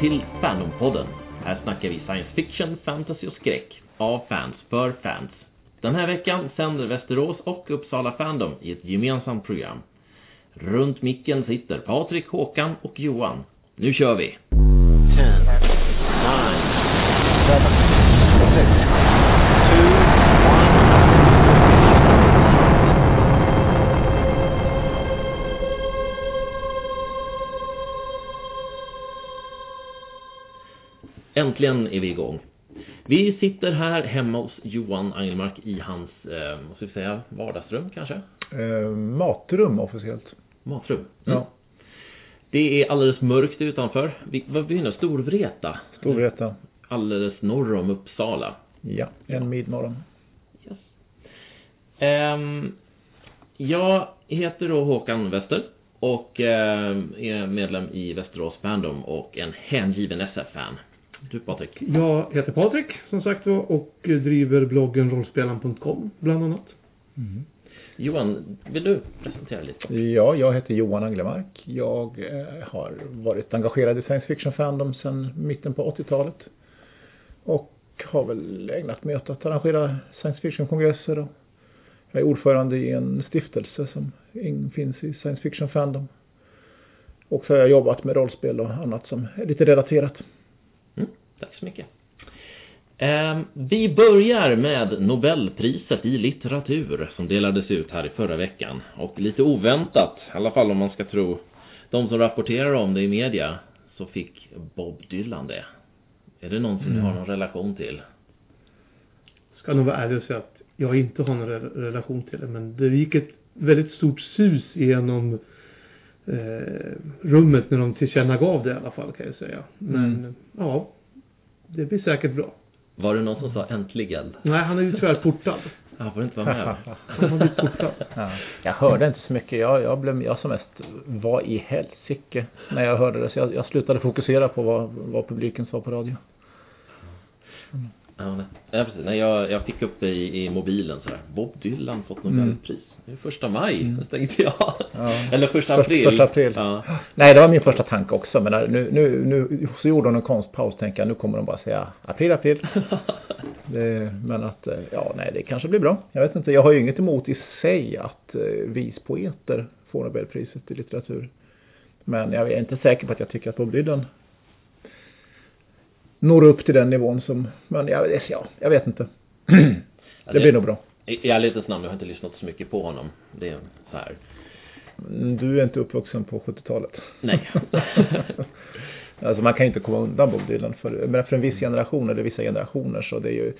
Välkommen till Fandompodden. Här snackar vi science fiction, fantasy och skräck. Av fans, för fans. Den här veckan sänder Västerås och Uppsala Fandom i ett gemensamt program. Runt micken sitter Patrik, Håkan och Johan. Nu kör vi! 10, Äntligen är vi igång. Vi sitter här hemma hos Johan Angelmark i hans, eh, vad ska vi säga, vardagsrum kanske? Eh, matrum officiellt. Matrum? Mm. Ja. Det är alldeles mörkt utanför. Vi, vad befinner Storvreta? Storvreta. Alldeles norr om Uppsala. Ja, en midmorgon. Yes. Um, jag heter då Håkan Wester och um, är medlem i Västerås Fandom och en hängiven SF-fan. Du Patrik? Jag heter Patrik som sagt var och driver bloggen rollspelaren.com bland annat. Mm. Johan, vill du presentera lite? Ja, jag heter Johan Anglemark. Jag eh, har varit engagerad i science fiction fandom sedan mitten på 80-talet. Och har väl ägnat mig åt att arrangera science fiction kongresser och jag är ordförande i en stiftelse som finns i science fiction fandom. Och så har jag jobbat med rollspel och annat som är lite relaterat. Tack så mycket. Ehm, vi börjar med Nobelpriset i litteratur som delades ut här i förra veckan. Och lite oväntat, i alla fall om man ska tro de som rapporterar om det i media, så fick Bob Dylan det. Är det någon som mm. har någon relation till? Ska nog vara ärlig och säga att jag inte har någon relation till det, men det gick ett väldigt stort sus genom eh, rummet när de tillkännagav det i alla fall kan jag säga. Men mm. ja, det blir säkert bra. Var det någon som sa äntligen? Nej, han är ju tyvärr portad. Han får inte vara med. han har blivit portad. Ja. Jag hörde inte så mycket. Jag, jag, blev, jag som mest var i helsike när jag hörde det. Så jag, jag slutade fokusera på vad, vad publiken sa på radio. Mm. Ja, nej. ja, precis. Nej, jag, jag fick upp det i, i mobilen så här. Bob Dylan fått Nobelpris. Mm. Det är första maj, mm. tänkte jag. Ja. Eller första april. Första april. Ja. Nej, det var min första tanke också. Men nu, nu, nu så gjorde hon en konstpaus. Tänker jag, nu kommer de bara säga april, april. det, men att, ja, nej, det kanske blir bra. Jag vet inte, jag har ju inget emot i sig att eh, vispoeter får Nobelpriset i litteratur. Men jag är inte säker på att jag tycker att Bob Dylan når upp till den nivån som, men jag, ja, jag vet inte. det blir nog bra. I ärlighetens namn, jag har inte lyssnat så mycket på honom. Det är så här. Du är inte uppvuxen på 70-talet. Nej. alltså man kan inte komma undan Bob Dylan. För, men för en viss generation eller vissa generationer så det är ju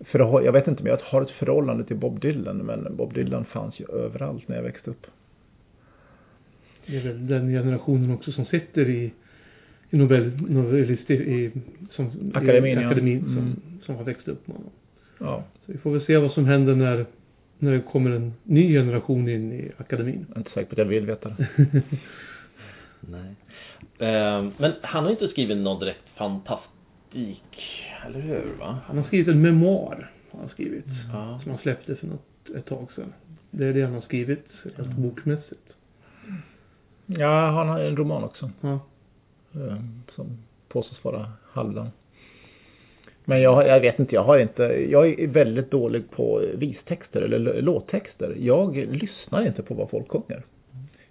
för, jag vet inte men jag har ett förhållande till Bob Dylan men Bob Dylan fanns ju överallt när jag växte upp. Det är väl den generationen också som sitter i i Nobel, Nobel i, som, akademin, i akademin ja. som, mm. som har växt upp med honom. Ja. Så vi får väl se vad som händer när, när det kommer en ny generation in i akademin. Jag är inte säker på att jag vill veta det. Nej. Eh, men han har inte skrivit någon direkt fantastik, eller hur? Va? Han har skrivit en memoar, har han skrivit. Mm. Som han släppte för något, ett tag sedan. Det är det han har skrivit, helt mm. bokmässigt. Ja, han har en roman också. Ja. Eh, som påstås vara halvdan. Men jag, jag vet inte, jag har inte, jag är väldigt dålig på vistexter eller låttexter. Jag lyssnar inte på vad folk sjunger.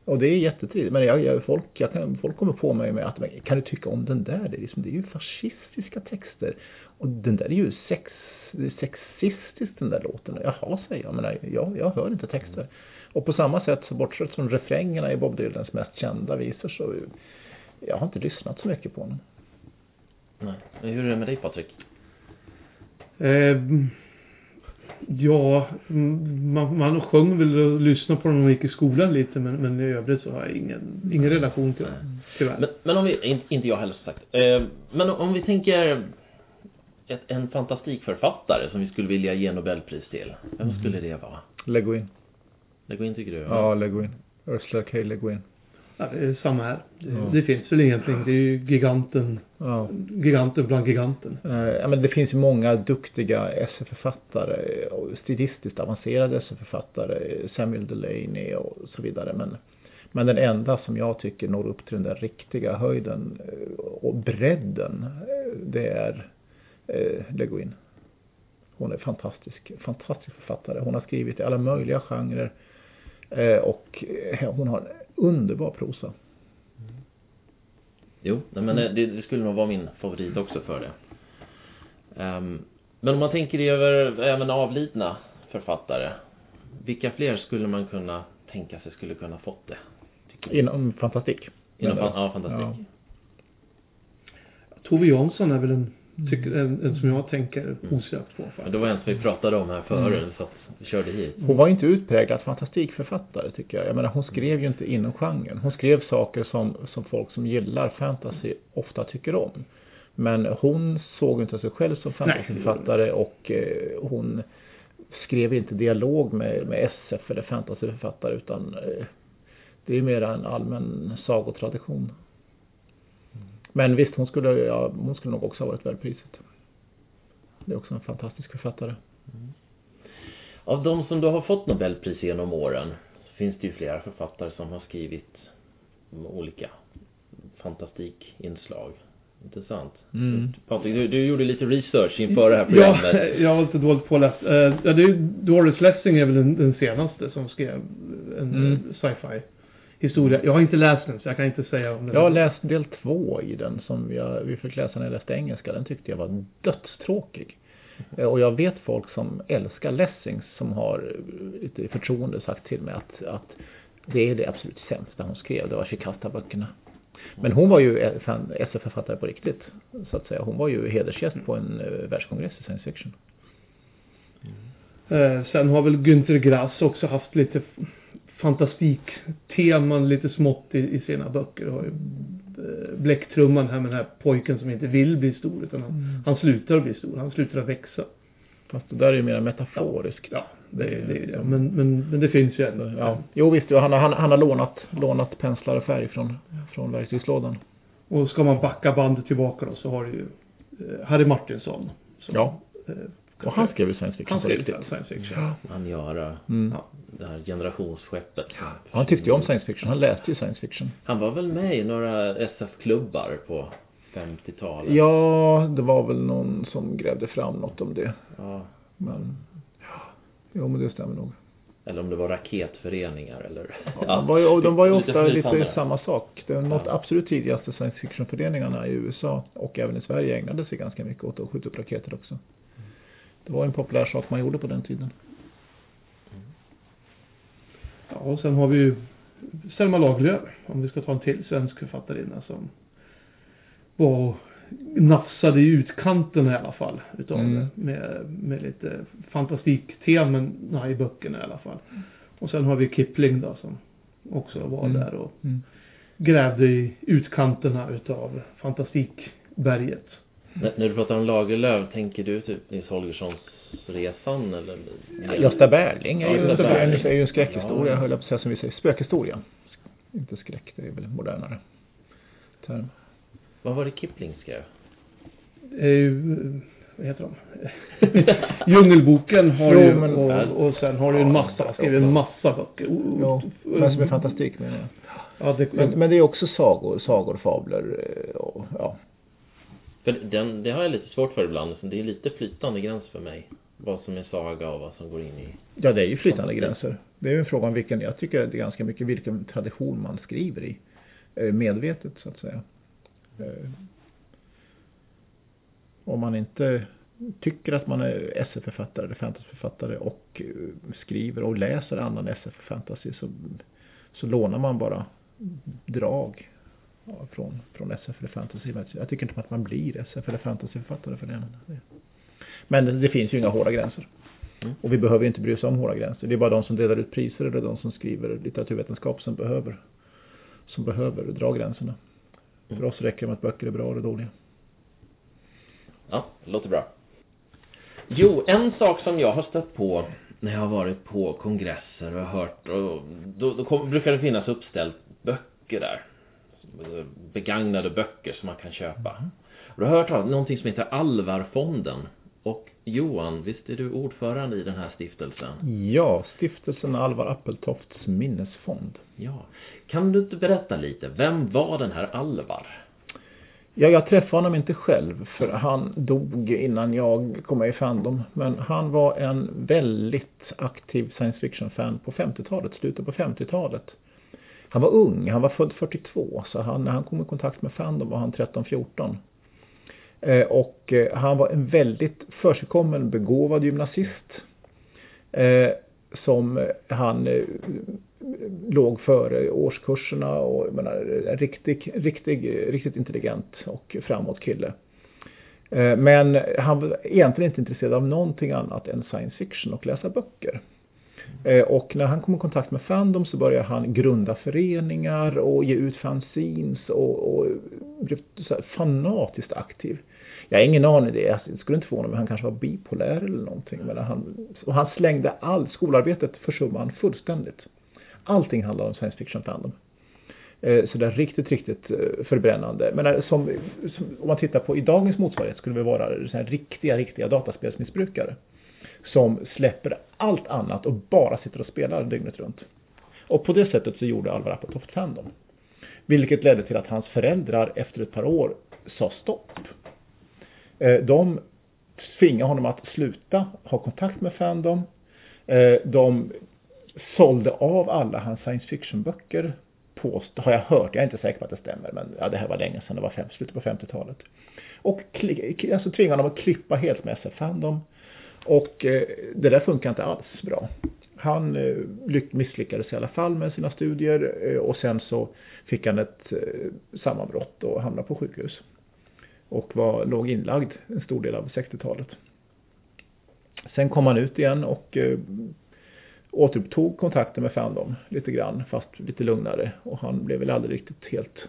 Och det är jättetrevligt. Men jag, jag, folk, jag kan, folk kommer på mig med att kan du tycka om den där? Det är, liksom, det är ju fascistiska texter. Och den där är ju sex, sexistisk den där låten. Jaha, säger jag. Men jag, jag hör inte texter. Och på samma sätt, bortsett från refrängerna i Bob Dylans mest kända visor så jag har inte lyssnat så mycket på honom. Nej. Hur är det med dig Patrik? Eh, ja, man, man sjöng väl och lyssnade på honom när man gick i skolan lite men, men i övrigt så har jag ingen, ingen relation till honom, tyvärr. Men, men om vi, inte jag heller sagt. Eh, men om vi tänker ett, en fantastikförfattare som vi skulle vilja ge Nobelpris till. Vem mm. skulle det vara? Le Guin. Le Guin tycker du? Ja, Le Guin. Ursula K. Le Guin. Samma här. Det, ja. det, finns väl egentligen. Det är ju giganten. Ja. Giganten bland giganten. Ja, men det finns ju många duktiga SF-författare och stilistiskt avancerade SF-författare. Samuel Delaney och så vidare. Men, Men den enda som jag tycker når upp till den där riktiga höjden eh, och bredden, eh, det är eh, Le Guin. Hon är fantastisk, fantastisk författare. Hon har skrivit i alla möjliga genrer eh, och eh, hon har underbar prosa. Jo, nej, men det, det skulle nog vara min favorit också för det. Ehm, men om man tänker över även avlidna författare. Vilka fler skulle man kunna tänka sig skulle kunna fått det? Inom fantastik. Inom fan, ja, fantastik. Tove Jansson är väl en, tycker, en, en som jag tänker osökt på. Ja, faktiskt. det var en som vi pratade om här förut, så att vi körde hit. Hon var inte utpräglad fantastikförfattare tycker jag. Jag menar hon skrev ju inte inom genren. Hon skrev saker som, som folk som gillar fantasy ofta tycker om. Men hon såg inte sig själv som fantasyförfattare och eh, hon skrev inte dialog med, med SF eller fantasyförfattare utan eh, det är mer en allmän sagotradition. Men visst, hon skulle, ja, hon skulle nog också ha varit värd priset. Det är också en fantastisk författare. Av de som då har fått Nobelpris genom åren så finns det ju flera författare som har skrivit olika fantastikinslag. Intressant. Mm. Patrik, du, du gjorde lite research inför det här programmet. Ja, jag var lite dåligt påläst. Ja, det är, ju- Doris Lessing är väl den, den senaste som skrev en Mm. eh, sci-fi historia. Jag har inte läst den så jag kan inte säga om den. Jag har läst del två i den som jag, vi fick läsa när jag läste engelska. Den tyckte jag var dödstråkig. Eh, Och jag vet folk som älskar Lessings som har eh, lite i förtroende sagt till mig att, att det är det absolut sämsta hon skrev. Det var Shikasta-böckerna. Men hon var ju eh, SF-författare på riktigt. Så att säga. Hon var ju hedersgäst på en världskongress i science fiction. Eh, sen har väl Günter Grass också haft lite fantastikteman lite smått i, i sina böcker. Det har ju eh, Bläcktrumman här med den här pojken som inte vill bli stor utan han, han slutar att bli stor. Han slutar att växa. Fast det där är ju mer metaforiskt. Ja, det, det är ju det. Men, men, men det finns ju ändå. Ja. Jo visst, han, han, han har lånat, lånat penslar och färg från, från verktygslådan. Och ska man backa bandet tillbaka då så har du ju eh, Harry Martinsson. Som, Ja. Och han skrev ju science fiction han på skrev riktigt. science fiction. Ja. Han göra Mm. Ja. det här generationsskeppet. Han tyckte ju om science fiction. Han läste ju science fiction. Han var väl med i några SF-klubbar på 50-talet? Ja, det var väl någon som grävde fram något om det. Ja. Men, ja, jo men det stämmer nog. Eller om det var raketföreningar eller... Ja, de var ju, de var ju lite ofta flytande. lite samma sak. Det är något Ja. absolut tidigaste science fiction-föreningarna i USA och även i Sverige ägnade sig ganska mycket åt att skjuta upp raketer också. Det var en populär sak man gjorde på den tiden. Ja, och sen har vi ju Selma Lagerlöf, om vi ska ta en till svensk författarinna som var nafsade i utkanten i alla fall utav Mm. det. Med, med lite fantastikteman i böckerna i alla fall. Och sen har vi Kipling då som också var Mm. där och Mm. grävde i utkanterna utav fantastikberget. När, när du pratar om Lagerlöf, tänker du typ Nils Holgerssons Resan eller? Gösta Berling är Ja, ju, Gösta en, Berling. är ju en skräckhistoria, Ja. höll jag på att säga som vi säger. Spökhistoria. Inte skräck, det är väl modernare term. Vad var det Kipling skrev? Eh, vad heter de? Djungelboken har Jo, ju, men- och, och sen har du en massa, han skriver en massa böcker. Ja, men som är fantastik menar jag. Ja, det, Men, men det är också sagor, sagor, fabler eh, och ja. För den, det har jag lite svårt för ibland. så Det är lite flytande gräns för mig. Vad som är saga och vad som går in i... Ja, det är ju flytande gränser. Det är ju en fråga om vilken, jag tycker det är ganska mycket vilken tradition man skriver i. Eh, Medvetet så att säga. Eh, Om man inte tycker att man är SF-författare eller fantasyförfattare och eh, skriver och läser annan SF-fantasy så, så lånar man bara drag från, från SF eller fantasy. Jag tycker inte att man blir SF eller fantasyförfattare för det. Men det finns ju inga hårda gränser. Mm. Och vi behöver inte bry oss om hårda gränser. Det är bara de som delar ut priser eller de som skriver litteraturvetenskap som behöver som behöver dra gränserna. Mm. För oss räcker det med att böcker är bra eller dåliga. Ja, det låter bra. Jo, en sak som jag har stött på när jag har varit på kongresser och hört och då, då kom, brukar det finnas uppställt böcker där. Begagnade böcker som man kan köpa. Och då har jag hört talas om någonting som heter Alvarfonden. Och Johan, visst är du ordförande i den här stiftelsen? Ja, stiftelsen Alvar Appeltofts minnesfond. Ja. Kan du inte berätta lite, vem var den här Alvar? Ja, jag träffade honom inte själv för han dog innan jag kom med i Fandom. Men han var en väldigt aktiv science fiction-fan på 50-talet, slutet på 50-talet. Han var ung, han var född 42 så han, när han kom i kontakt med Fandom var han 13-14. Eh, och eh, han var en väldigt försigkommen, begåvad gymnasist. Eh, som han eh, låg före årskurserna och menar, riktig, riktig, riktigt intelligent och framåt kille. Eh, men han var egentligen inte intresserad av någonting annat än science fiction och läsa böcker. Eh, och när han kom i kontakt med Fandom så började han grunda föreningar och ge ut fanzines och, och blev så fanatiskt aktiv. Jag har ingen aning det. Jag alltså, skulle inte förvåna mig han kanske var bipolär eller någonting. Men han, och han slängde allt. Skolarbetet försummade han fullständigt. Allting handlade om science fiction fandom. Eh, så det är riktigt, riktigt eh, förbrännande. Men som, som, om man tittar på i dagens motsvarighet skulle vi vara så här riktiga, riktiga dataspelsmissbrukare. Som släpper allt annat och bara sitter och spelar dygnet runt. Och på det sättet så gjorde Alvar Appeltoft Fandom. Vilket ledde till att hans föräldrar efter ett par år sa stopp. Eh, de tvingade honom att sluta ha kontakt med Fandom. Eh, de sålde av alla hans science fiction böcker påstå, har jag hört, jag är inte säker på att det stämmer, men ja, det här var länge sedan, det var fem, slutet på 50-talet. Och alltså tvingade honom att klippa helt med SF Fandom. Och eh, det där funkar inte alls bra. Han eh, misslyckades i alla fall med sina studier eh, och sen så fick han ett eh, sammanbrott och hamnade på sjukhus och var, låg inlagd en stor del av 60-talet. Sen kom han ut igen och eh, återupptog kontakten med Fandom lite grann fast lite lugnare och han blev väl aldrig riktigt helt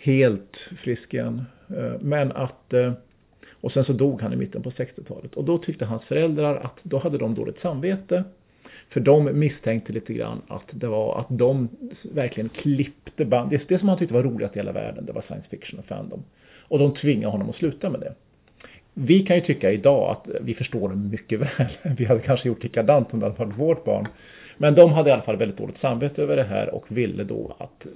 helt frisk igen. Eh, men att eh, och sen så dog han i mitten på 60-talet och då tyckte hans föräldrar att då hade de dåligt samvete för de misstänkte lite grann att det var att de verkligen klippte band. Det, det som han tyckte var roligast i hela världen, det var science fiction och fandom. Och de tvingade honom att sluta med det. Vi kan ju tycka idag att vi förstår mycket väl. Vi hade kanske gjort likadant om det hade varit vårt barn. Men de hade i alla fall väldigt dåligt samvete över det här och ville då att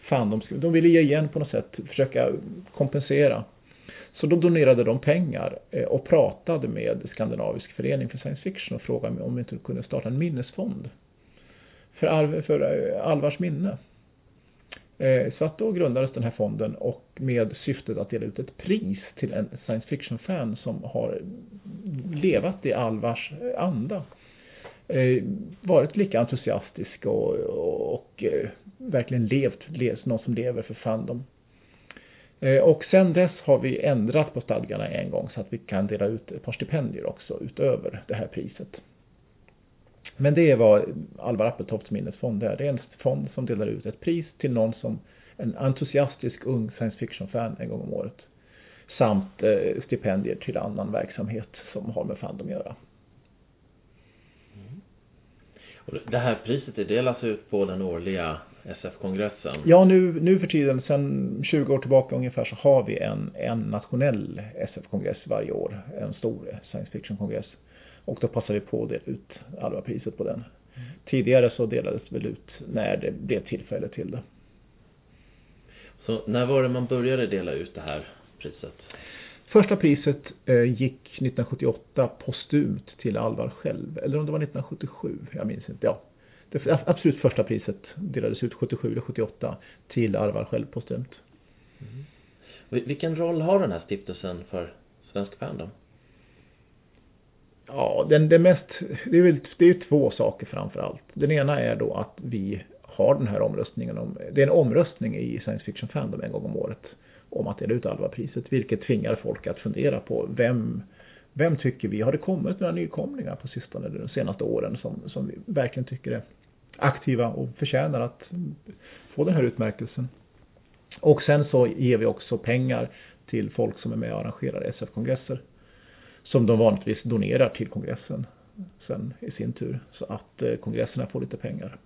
fan, de, skulle, de ville ge igen på något sätt, försöka kompensera. Så då donerade de pengar eh, och pratade med Skandinavisk förening för science fiction och frågade om vi inte kunde starta en minnesfond för, för eh, Alvars minne. Eh, så att då grundades den här fonden och med syftet att dela ut ett pris till en science fiction-fan som har levat i Alvars anda. Varit lika entusiastisk och, och och verkligen levt, någon som lever för fandom. Eh, och sen dess har vi ändrat på stadgarna en gång så att vi kan dela ut ett par stipendier också utöver det här priset. Men det är vad Alvar Appeltofts minnesfond är. Det är en fond som delar ut ett pris till någon som en entusiastisk ung science fiction-fan en gång om året. Samt eh, stipendier till annan verksamhet som har med fandom att göra. Mm. Och det här priset det delas ut på den årliga SF-kongressen? Ja, nu, nu för tiden, sedan 20 år tillbaka ungefär, så har vi en, en nationell SF-kongress varje år. En stor science fiction-kongress. Och då passade vi på att dela ut Alva-priset på den. Mm. Tidigare så delades det väl ut när det blev tillfälle till det. Så när var det man började dela ut det här priset? Första priset eh, gick 1978 postumt till Alvar själv. Eller om det var 1977, jag minns inte. Ja, det absolut första priset delades ut 77 eller 78 till Alvar själv postumt. Mm. Vilken roll har den här stiftelsen för svensk fandom? Ja, den, det mest, det är väl det är två saker framför allt. Den ena är då att vi har den här omröstningen om, det är en omröstning i science fiction fandom en gång om året om att dela ut Alva-priset, vilket tvingar folk att fundera på vem, vem tycker vi, har det kommit några nykomlingar på sistone, de senaste åren som, som vi verkligen tycker är aktiva och förtjänar att få den här utmärkelsen. Och sen så ger vi också pengar till folk som är med och arrangerar SF-kongresser som de vanligtvis donerar till kongressen sen i sin tur så att eh, kongresserna får lite pengar.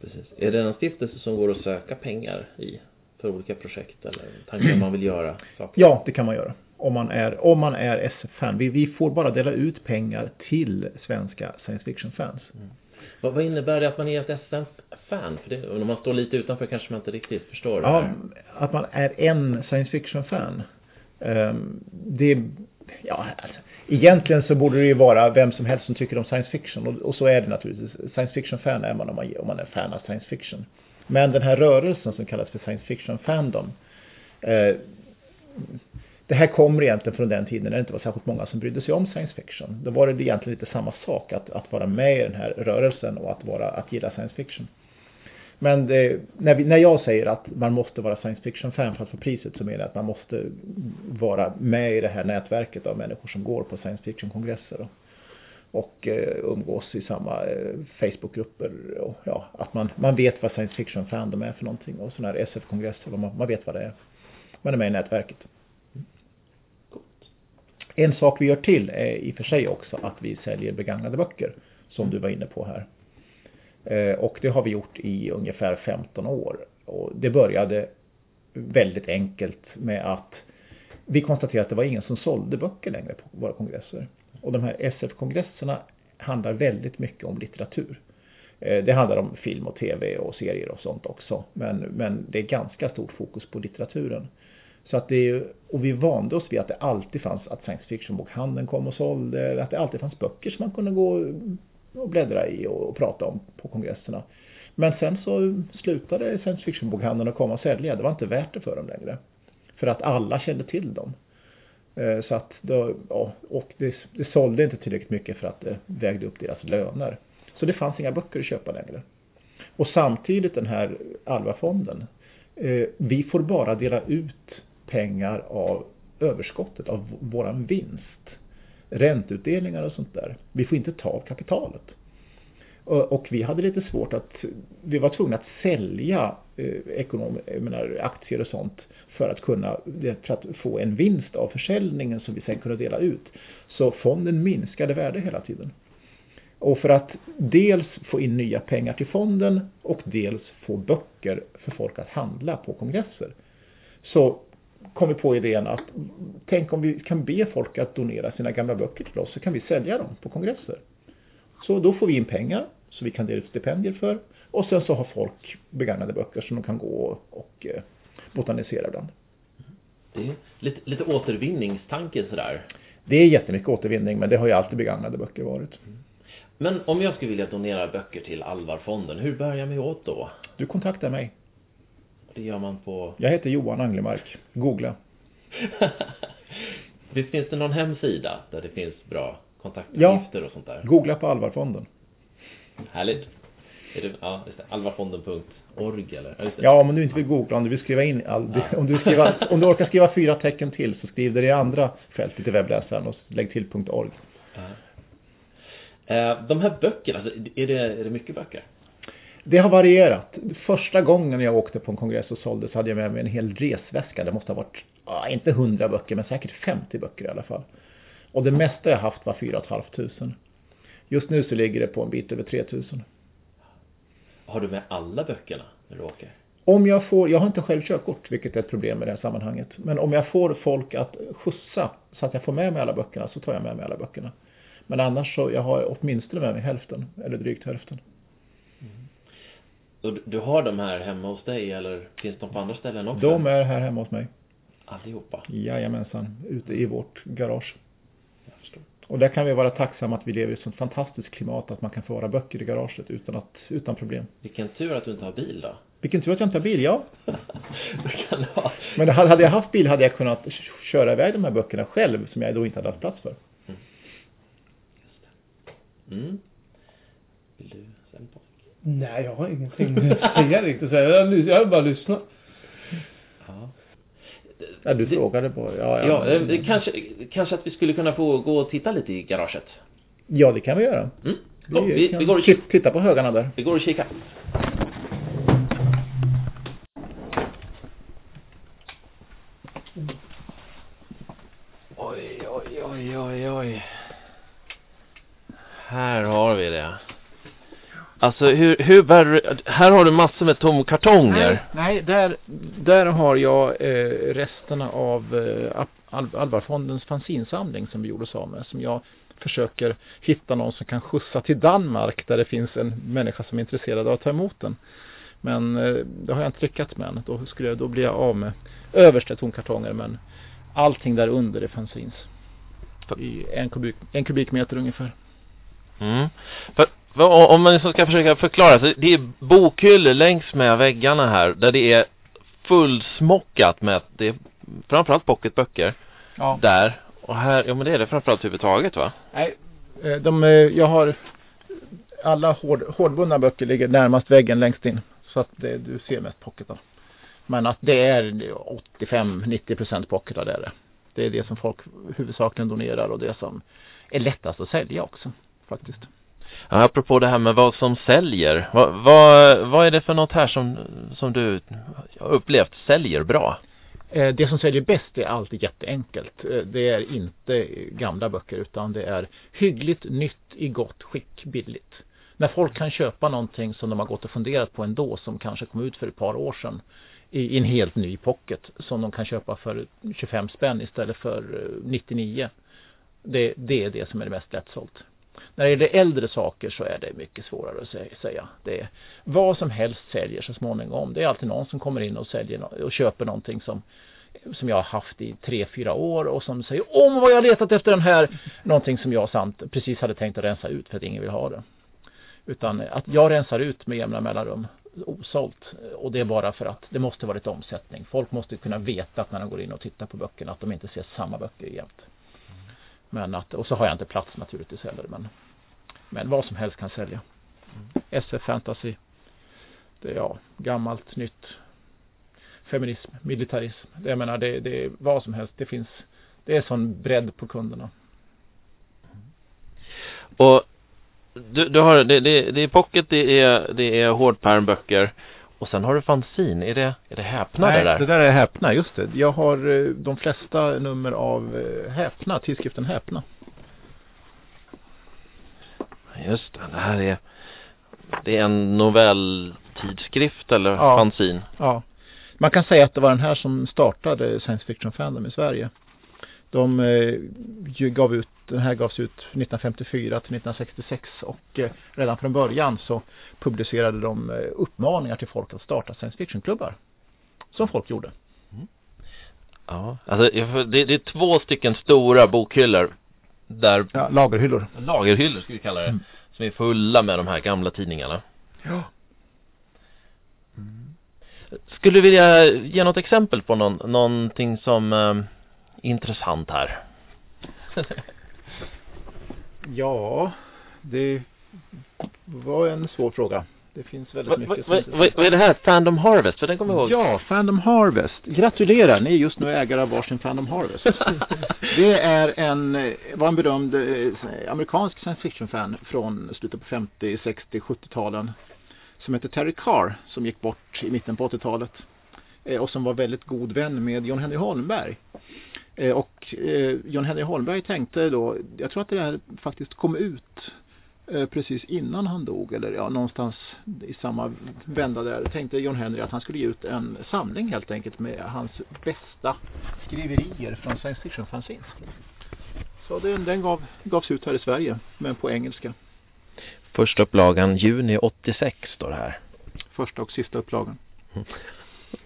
Precis. Är det en stiftelse som går att söka pengar i för olika projekt eller tankar man vill göra? Saker? Ja, det kan man göra. Om man är, om man är SF-fan. Vi, vi får bara dela ut pengar till svenska science fiction-fans. Mm. Vad, vad, innebär det att man är ett SF-fan? För det, om man står lite utanför kanske man inte riktigt förstår ja, Att man är en science fiction-fan. Um, det, ja, alltså, egentligen så borde det ju vara vem som helst som tycker om science fiction. Och, och så är det naturligtvis. Science fiction-fan är man om, man om man är fan av science fiction. Men den här rörelsen som kallas för science fiction fandom. Eh, det här kommer egentligen från den tiden när det inte var särskilt många som brydde sig om science fiction. Då var det egentligen lite samma sak att, att vara med i den här rörelsen och att, vara, att gilla science fiction. Men det, när, vi, när jag säger att man måste vara science fiction-fan för att få priset så menar jag att man måste vara med i det här nätverket av människor som går på science fiction-kongresser och, och eh, umgås i samma eh, Facebookgrupper och ja, att man, man vet vad science fiction-fan de är för någonting och sådana här SF-kongresser, man, man vet vad det är. Man är med i nätverket. En sak vi gör till är i och för sig också att vi säljer begagnade böcker som du var inne på här. Eh, och det har vi gjort i ungefär 15 år. Och det började väldigt enkelt med att vi konstaterade att det var ingen som sålde böcker längre på våra kongresser. Och de här SF-kongresserna handlar väldigt mycket om litteratur. Eh, det handlar om film och tv och serier och sånt också. Men, men det är ganska stort fokus på litteraturen. Så att det är, och vi vande oss vid att det alltid fanns att science fiction-bokhandeln kom och sålde, att det alltid fanns böcker som man kunde gå och bläddra i och, och prata om på kongresserna. Men sen så slutade science fiction-bokhandeln att komma och sälja. Det var inte värt det för dem längre. För att alla kände till dem. Eh, så att då, ja, och det, det sålde inte tillräckligt mycket för att det vägde upp deras löner. Så det fanns inga böcker att köpa längre. Och samtidigt den här Alva-fonden. Eh, vi får bara dela ut pengar av överskottet, av våran vinst. Ränteutdelningar och sånt där. Vi får inte ta av kapitalet. Och vi hade lite svårt att, vi var tvungna att sälja eh, ekonom, menar, aktier och sånt för att kunna, för att få en vinst av försäljningen som vi sen kunde dela ut. Så fonden minskade värde hela tiden. Och för att dels få in nya pengar till fonden och dels få böcker för folk att handla på kongresser. Så kom vi på idén att tänk om vi kan be folk att donera sina gamla böcker till oss så kan vi sälja dem på kongresser. Så då får vi in pengar så vi kan dela ut stipendier för och sen så har folk begagnade böcker som de kan gå och eh, botanisera bland. Det är lite, lite återvinningstanke sådär. Det är jättemycket återvinning men det har ju alltid begagnade böcker varit. Men om jag skulle vilja donera böcker till Alvarfonden, hur börjar jag mig åt då? Du kontaktar mig. Det gör man på... Jag heter Johan Anglemark. Googla. Visst finns det någon hemsida där det finns bra kontaktuppgifter ja. och sånt där? Googla på Alvarfonden. Härligt. Är det, ja, just det. Alvarfonden.org eller? Ja, ja, om du inte vill googla, om du vill skriva in all, ja. om, du skriva, om du orkar skriva fyra tecken till så skriv det i andra fältet i webbläsaren och lägg till .org. Ja. Eh, de här böckerna, alltså, är det, är det mycket böcker? Det har varierat. Första gången jag åkte på en kongress och sålde så hade jag med mig en hel resväska. Det måste ha varit, inte 100 böcker men säkert 50 böcker i alla fall. Och det mesta jag haft var 4 500. Just nu så ligger det på en bit över 3000. Har du med alla böckerna när du åker? Om jag får, jag har inte själv körkort vilket är ett problem i det här sammanhanget. Men om jag får folk att skjutsa så att jag får med mig alla böckerna så tar jag med mig alla böckerna. Men annars så, jag har åtminstone med mig hälften, eller drygt hälften. Och du har de här hemma hos dig eller finns de på andra ställen också? De är här hemma hos mig. Allihopa? Jajamensan, ute i vårt garage. Jag förstår. Och där kan vi vara tacksamma att vi lever i ett sånt fantastiskt klimat att man kan få våra böcker i garaget utan, att, utan problem. Vilken tur att du inte har bil då. Vilken tur att jag inte har bil, ja. ha. Men hade jag haft bil hade jag kunnat köra iväg de här böckerna själv som jag då inte hade haft plats för. Mm. Just det. Mm. Vill du säga på? Nej, jag har ingenting att säga riktigt. Jag, jag har bara lyssnat. Ja. Ja, du frågade på. Ja, ja. ja det, kanske, kanske att vi skulle kunna få gå och titta lite i garaget. Ja, det kan vi göra. Mm. Kom, vi, vi, vi går och kikar. Titta på högarna där. Vi går och kikar. Oj, oj, oj, oj, oj. Här har vi det. Alltså hur, hur bär, här har du massor med tomkartonger. Nej, nej där, där har jag eh, resterna av eh, Al Alvarfondens fanzinsamling som vi gjorde oss av med. Som jag försöker hitta någon som kan skjutsa till Danmark där det finns en människa som är intresserad av att ta emot den. Men eh, det har jag inte lyckats med än. Då, skulle jag, då blir jag av med översta tomkartonger men allting där under är fanzines. I en, kubik, en kubikmeter ungefär. Mm. För, om man ska försöka förklara, så det är bokhyllor längs med väggarna här där det är fullsmockat med, det är framförallt pocketböcker. Ja. Där. Och här, ja men det är det framförallt överhuvudtaget va? Nej, eh, de, eh, jag har alla hård, hårdbundna böcker ligger närmast väggen längst in. Så att det, du ser mest pocketar. Men att det är 85-90% pocketar det är det. Det är det som folk huvudsakligen donerar och det som är lättast att sälja också faktiskt. Ja, apropå det här med vad som säljer. Vad, vad, vad är det för något här som, som du har upplevt säljer bra? Eh, det som säljer bäst är alltid jätteenkelt. Eh, det är inte gamla böcker utan det är hyggligt, nytt, i gott skick, billigt. När folk kan köpa någonting som de har gått och funderat på ändå som kanske kom ut för ett par år sedan i en helt ny pocket som de kan köpa för 25 spänn istället för eh, 99. Det, det är det som är det mest lättsålt. När det gäller äldre saker så är det mycket svårare att säga. Det är, vad som helst säljer så småningom. Det är alltid någon som kommer in och, säljer, och köper någonting som, som jag har haft i tre fyra år och som säger om vad jag har letat efter den här. Någonting som jag sant precis hade tänkt att rensa ut för att ingen vill ha det. Utan att jag rensar ut med jämna mellanrum osålt. Och det är bara för att det måste vara lite omsättning. Folk måste kunna veta att när de går in och tittar på böckerna att de inte ser samma böcker jämt. Men att, och så har jag inte plats naturligtvis heller. Men, men vad som helst kan sälja. SF Fantasy. Det är ja, gammalt, nytt. Feminism, militarism. Det, jag menar det, det är vad som helst. Det finns, det är sån bredd på kunderna. Och du, du har, det, det, det är pocket, det är, det är hårdpärmböcker. Och sen har du fanzin. Är det, är det häpna Nej, det där? det där är häpna, just det. Jag har eh, de flesta nummer av eh, häpna, tidskriften häpna. Just det, det här är Det är en novelltidskrift eller Ja. fanzin Ja. Man kan säga att det var den här som startade science fiction fandom i Sverige. De eh, ju gav ut, den här gavs ut 1954 till 1966 och eh, redan från början så publicerade de eh, uppmaningar till folk att starta science fiction-klubbar. Som folk gjorde. Ja, alltså det, det är två stycken stora bokhyllor Där Ja, lagerhyllor. lagerhyllor ska vi kalla det Mm. Som är fulla med de här gamla tidningarna Ja. Skulle du vilja ge något exempel på någon, någonting som intressant här? Ja, det var en svår fråga. Det finns väldigt Vad mycket vad- som vad- vad är det här? Fandom Harvest? För den kommer jag ihåg Ja, Fandom Harvest. Gratulerar, ni är just nu ägare av varsin Fandom Harvest. Det är en, var en berömd eh, amerikansk science fiction-fan från slutet på 50, 60, 70-talen. Som heter Terry Carr, som gick bort i mitten på 80-talet. eh, Och som var väldigt god vän med John Henry Holmberg. Eh, Och eh, John Henry Holmberg tänkte då, jag tror att det här faktiskt kom ut eh, precis innan han dog eller ja, någonstans i samma vända där tänkte John Henry att han skulle ge ut en samling helt enkelt med hans bästa skriverier från science fiction fanzines. Så den, den gav, gavs ut här i Sverige men på engelska. Första upplagan juni 86 står det här Första och sista upplagan. Mm.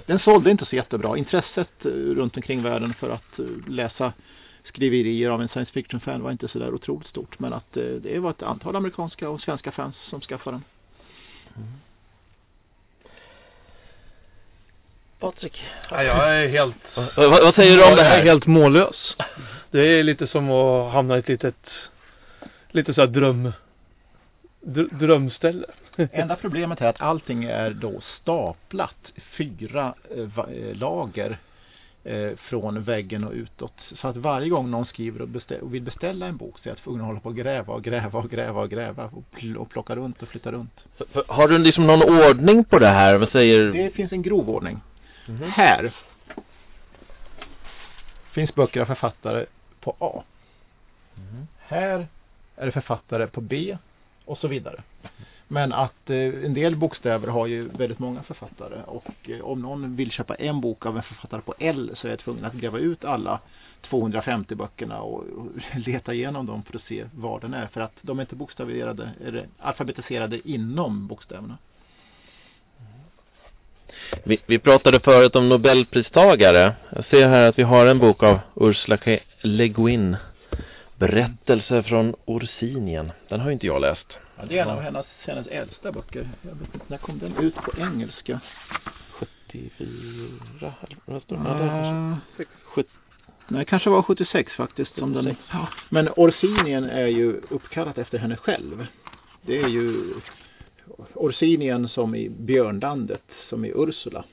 Den sålde inte så jättebra. Intresset eh, runt omkring världen för att eh, läsa skriverier av en science fiction fan var inte så där otroligt stort. Men att eh, det var ett antal amerikanska och svenska fans som skaffade den. Patrik Ja, jag är helt... vad, vad säger du om det Jag är här? helt mållös. Det är lite som att hamna i ett litet, lite så här dröm, dr- drömställe. Enda problemet är att allting är då staplat fyra eh, eh, lager eh, från väggen och utåt. Så att varje gång någon skriver och, bestä- och vill beställa en bok så är jag tvungen att hålla på och gräva och gräva och gräva och gräva och, pl- och plocka runt och flytta runt. För- för- Har du liksom någon ordning på det här? Vad säger Det finns en grov ordning. Mhm. Här finns böcker av författare på A. Mhm. Här är det författare på B och så vidare. Men att eh, en del bokstäver har ju väldigt många författare och eh, om någon vill köpa en bok av en författare på L så är jag tvungen att gräva ut alla 250 böckerna och, leta igenom dem för att se var den är. För att de är inte bokstaverade, eller alfabetiserade inom bokstäverna. Vi, vi pratade förut om Nobelpristagare. Jag ser här att vi har en bok av Ursula K. Le Guin. Berättelse från Orsinien. Den har inte jag läst. Ja, det är en av hennes, hennes äldsta böcker. Jag vet inte, när kom den ut på engelska? 74 eller Uh, nej, kanske var 76 faktiskt. Som den, ja. Men Orsinien är ju uppkallat efter henne själv. Det är ju Orsinien som i björnlandet, som i Ursula.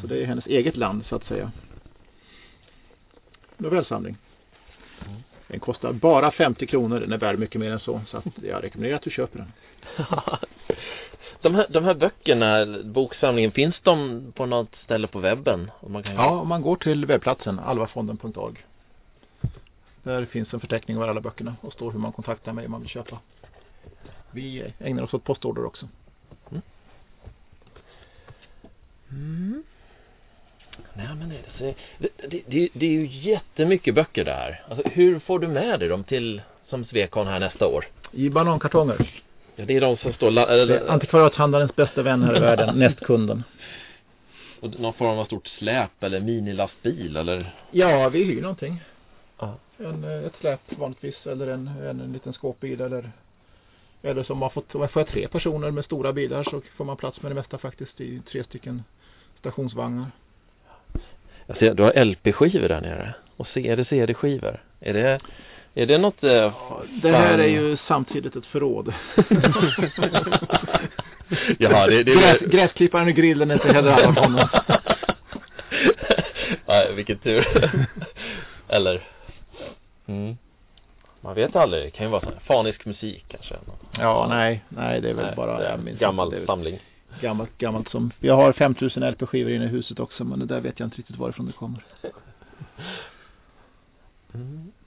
Så det är hennes eget land så att säga. Novellsamling. Den kostar bara 50 kronor. Den är värd mycket mer än så. Så jag rekommenderar att du köper den. de, här, de här böckerna, boksamlingen, finns de på något ställe på webben? Man kan... Ja, om man går till webbplatsen alvafonden.org. Där finns en förteckning över alla böckerna och står hur man kontaktar mig om man vill köpa. Vi ägnar oss åt postorder också. Mm. Mm. Nej men det, det, det, det, det är ju jättemycket böcker där. Alltså, hur får du med dig dem till som Svekon här nästa år? I banankartonger. Ja, det är de som står... Eller, antikvariathandlarens bästa vän här i världen, nästkunden. Och någon form av stort släp eller minilastbil eller? Ja, vi hyr någonting. Ja. En, ett släp vanligtvis eller en, en, en liten skåpbil eller eller som man fått, om man får tre personer med stora bilar så får man plats med det mesta faktiskt i tre stycken stationsvagnar. Ser, du har LP-skivor där nere. Och CD, CD-skivor. Är det, är det något... Eh, det här är ju samtidigt ett förråd. ja, det, det, Gräs, gräsklipparen och grillen är inte heller alla honom. Nej, vilken tur. Eller? Mm. Man vet aldrig, det kan ju vara fanisk musik kanske. Ja, nej, nej det är väl nej, bara är gammal samling gammalt, gammalt som, vi har 5000 LP-skivor inne i huset också men det där vet jag inte riktigt varifrån det kommer. Mm.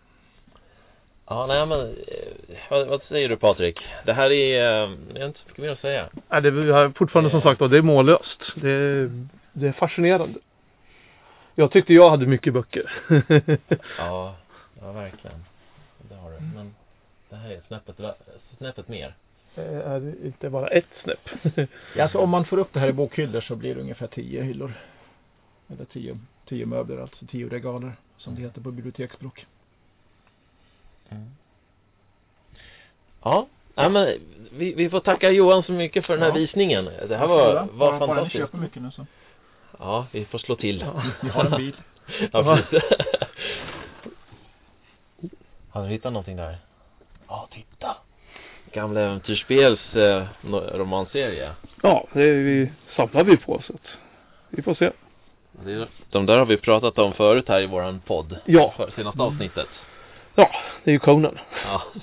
Ja, nej men eh, vad, vad, säger du Patrik? Det här är, eh, jag har inte så mycket mer att säga. Nej, det är fortfarande som sagt det är mållöst. Det är, det är fascinerande. Jag tyckte jag hade mycket böcker. ja, ja verkligen. Det har du. Men det här är snäppet, snäppet mer. Eh, är inte bara ett snäpp. ja, alltså om man får upp det här i bokhyllor så blir det ungefär tio hyllor. Eller tio, tio möbler, alltså tio regaler som det heter på biblioteksspråk. Mm. Ja, ja men vi, vi får tacka Johan så mycket för den här ja. visningen. Det här var, var, fantastiskt. Bara köper mycket nu så. Ja, vi får slå till. Ja, vi har en bil. ja, precis. Har du hittat någonting där? Ja, titta gamla äventyrsspels eh, romanserie. Ja, det är vi, samlar vi på så att vi får se. de där har vi pratat om förut här i våran podd. Ja. För senaste avsnittet. Ja, det är ju Conan. Ja.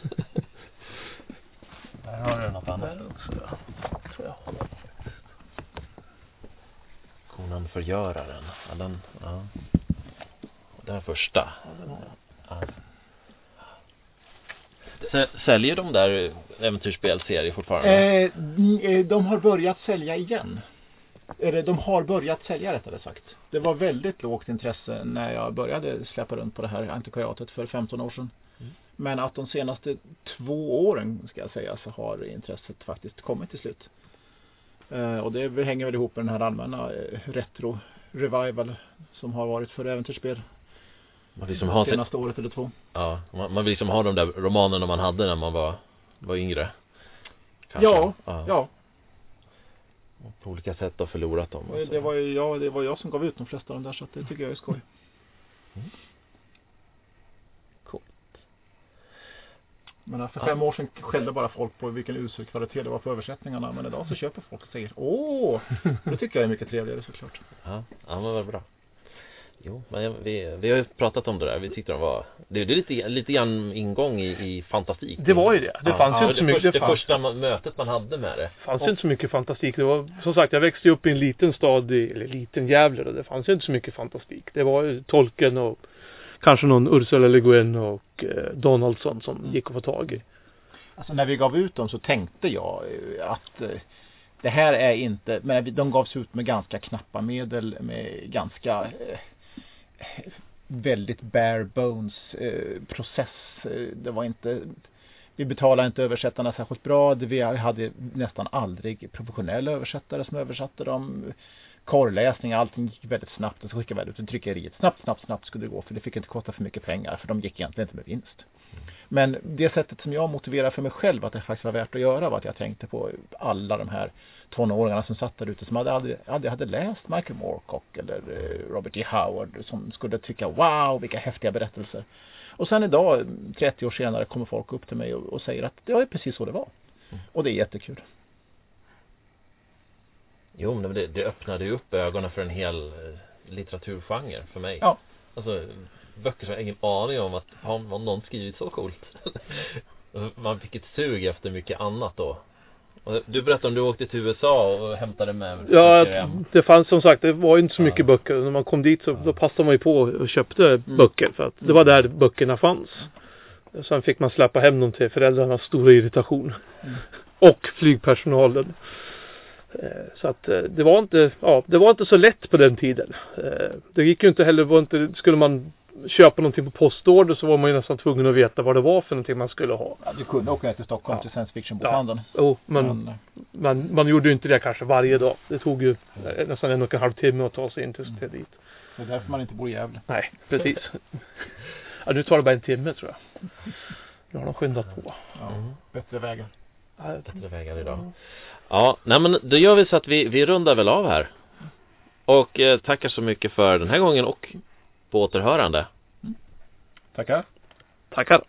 där har du något annat. Conan förgöraren. Ja, den, ja. Den första. Ja. Säljer de där äventyrsspelserier fortfarande? Eh, eh, de har börjat sälja igen. Eller de har börjat sälja rättare sagt. Det var väldigt lågt intresse när jag började släppa runt på det här antikvariatet för 15 år sedan. Mm. Men att de senaste två åren ska jag säga så har intresset faktiskt kommit till slut. Eh, och det hänger väl ihop med den här allmänna eh, retro revival som har varit för äventyrsspel man liksom har senaste året eller två. Ja, man, man vill liksom ha de där romanerna man hade när man var, var yngre. Kanske. Ja, ja. ja. På olika sätt har förlorat dem. Det, det var ju jag, det var jag som gav ut de flesta av dem där så det tycker jag är skoj. Mm. Men för fem år sedan skällde bara folk på vilken usel kvalitet det var på översättningarna. Men idag så köper folk och säger Åh! Det tycker jag är mycket trevligare såklart. Ja, ja men vad bra. Jo, men vi, vi har ju pratat om det där. Vi tyckte de var Det är lite, lite grann ingång i, i fantastik. Det var ju det. Det ja, fanns ju inte så mycket Det, det första mötet man hade med det. Fanns ju inte så mycket fantastik. Det var, som sagt, jag växte upp i en liten stad i, Eller liten Gävle och det fanns ju inte så mycket fantastik. Det var ju Tolkien och Kanske någon Ursula Le Guin och eh, Donaldson som gick att få tag i. Alltså när vi gav ut dem så tänkte jag eh, att eh, det här är inte, men de gavs ut med ganska knappa medel med ganska eh, väldigt bare bones eh, process. Eh, det var inte vi betalade inte översättarna särskilt bra. Vi hade nästan aldrig professionella översättare som översatte dem. Korrläsning, allting gick väldigt snabbt och så skickade vi ut till tryckeriet. Snabbt, snabbt, snabbt skulle det gå för det fick inte kosta för mycket pengar för de gick egentligen inte med vinst. Men det sättet som jag motiverade för mig själv att det faktiskt var värt att göra var att jag tänkte på alla de här tonåringarna som satt där ute som hade aldrig, aldrig hade läst Michael Moorcock eller eh, Robert E. Howard som skulle tycka wow vilka häftiga berättelser. Och sen idag, 30 år senare, kommer folk upp till mig och, och säger att det är precis så det var. Och det är jättekul. Jo, men det, det öppnade ju upp ögonen för en hel eh, litteraturgenre för mig. Ja. Alltså, böcker som jag ingen aning om att har någon skrivit så coolt. Man fick ett sug efter mycket annat då. Du berättade om du åkte till USA och hämtade med Ja, hem. det fanns som sagt, det var inte så Ja. mycket böcker. När man kom dit så då passade man ju på och köpte Mm. böcker för att det var där böckerna fanns. Sen fick man släppa hem dem till föräldrarnas stora irritation. Mm. Och flygpersonalen. Eh, Så att eh, det var inte, ja, det var inte så lätt på den tiden. Eh, Det gick ju inte heller, var inte, skulle man köpa någonting på postorder så var man ju nästan tvungen att veta vad det var för någonting man skulle ha. Ja, du kunde åka ner till Stockholm Ja. till science fiction-bokhandeln. Jo, men Men, man, man gjorde ju inte det kanske varje dag. Det tog ju eh, nästan en och en halv timme att ta sig in till, till dit. det är därför man inte bor i Gävle. Nej, precis. ja, nu tar det bara en timme tror jag. Nu har de skyndat på. Ja, Mm. Bättre vägar. Ja, Bättre vägar idag. Ja, nej men då gör vi så att vi, vi rundar väl av här. Och eh, tackar så mycket för den här gången och på återhörande. Tackar. Tackar.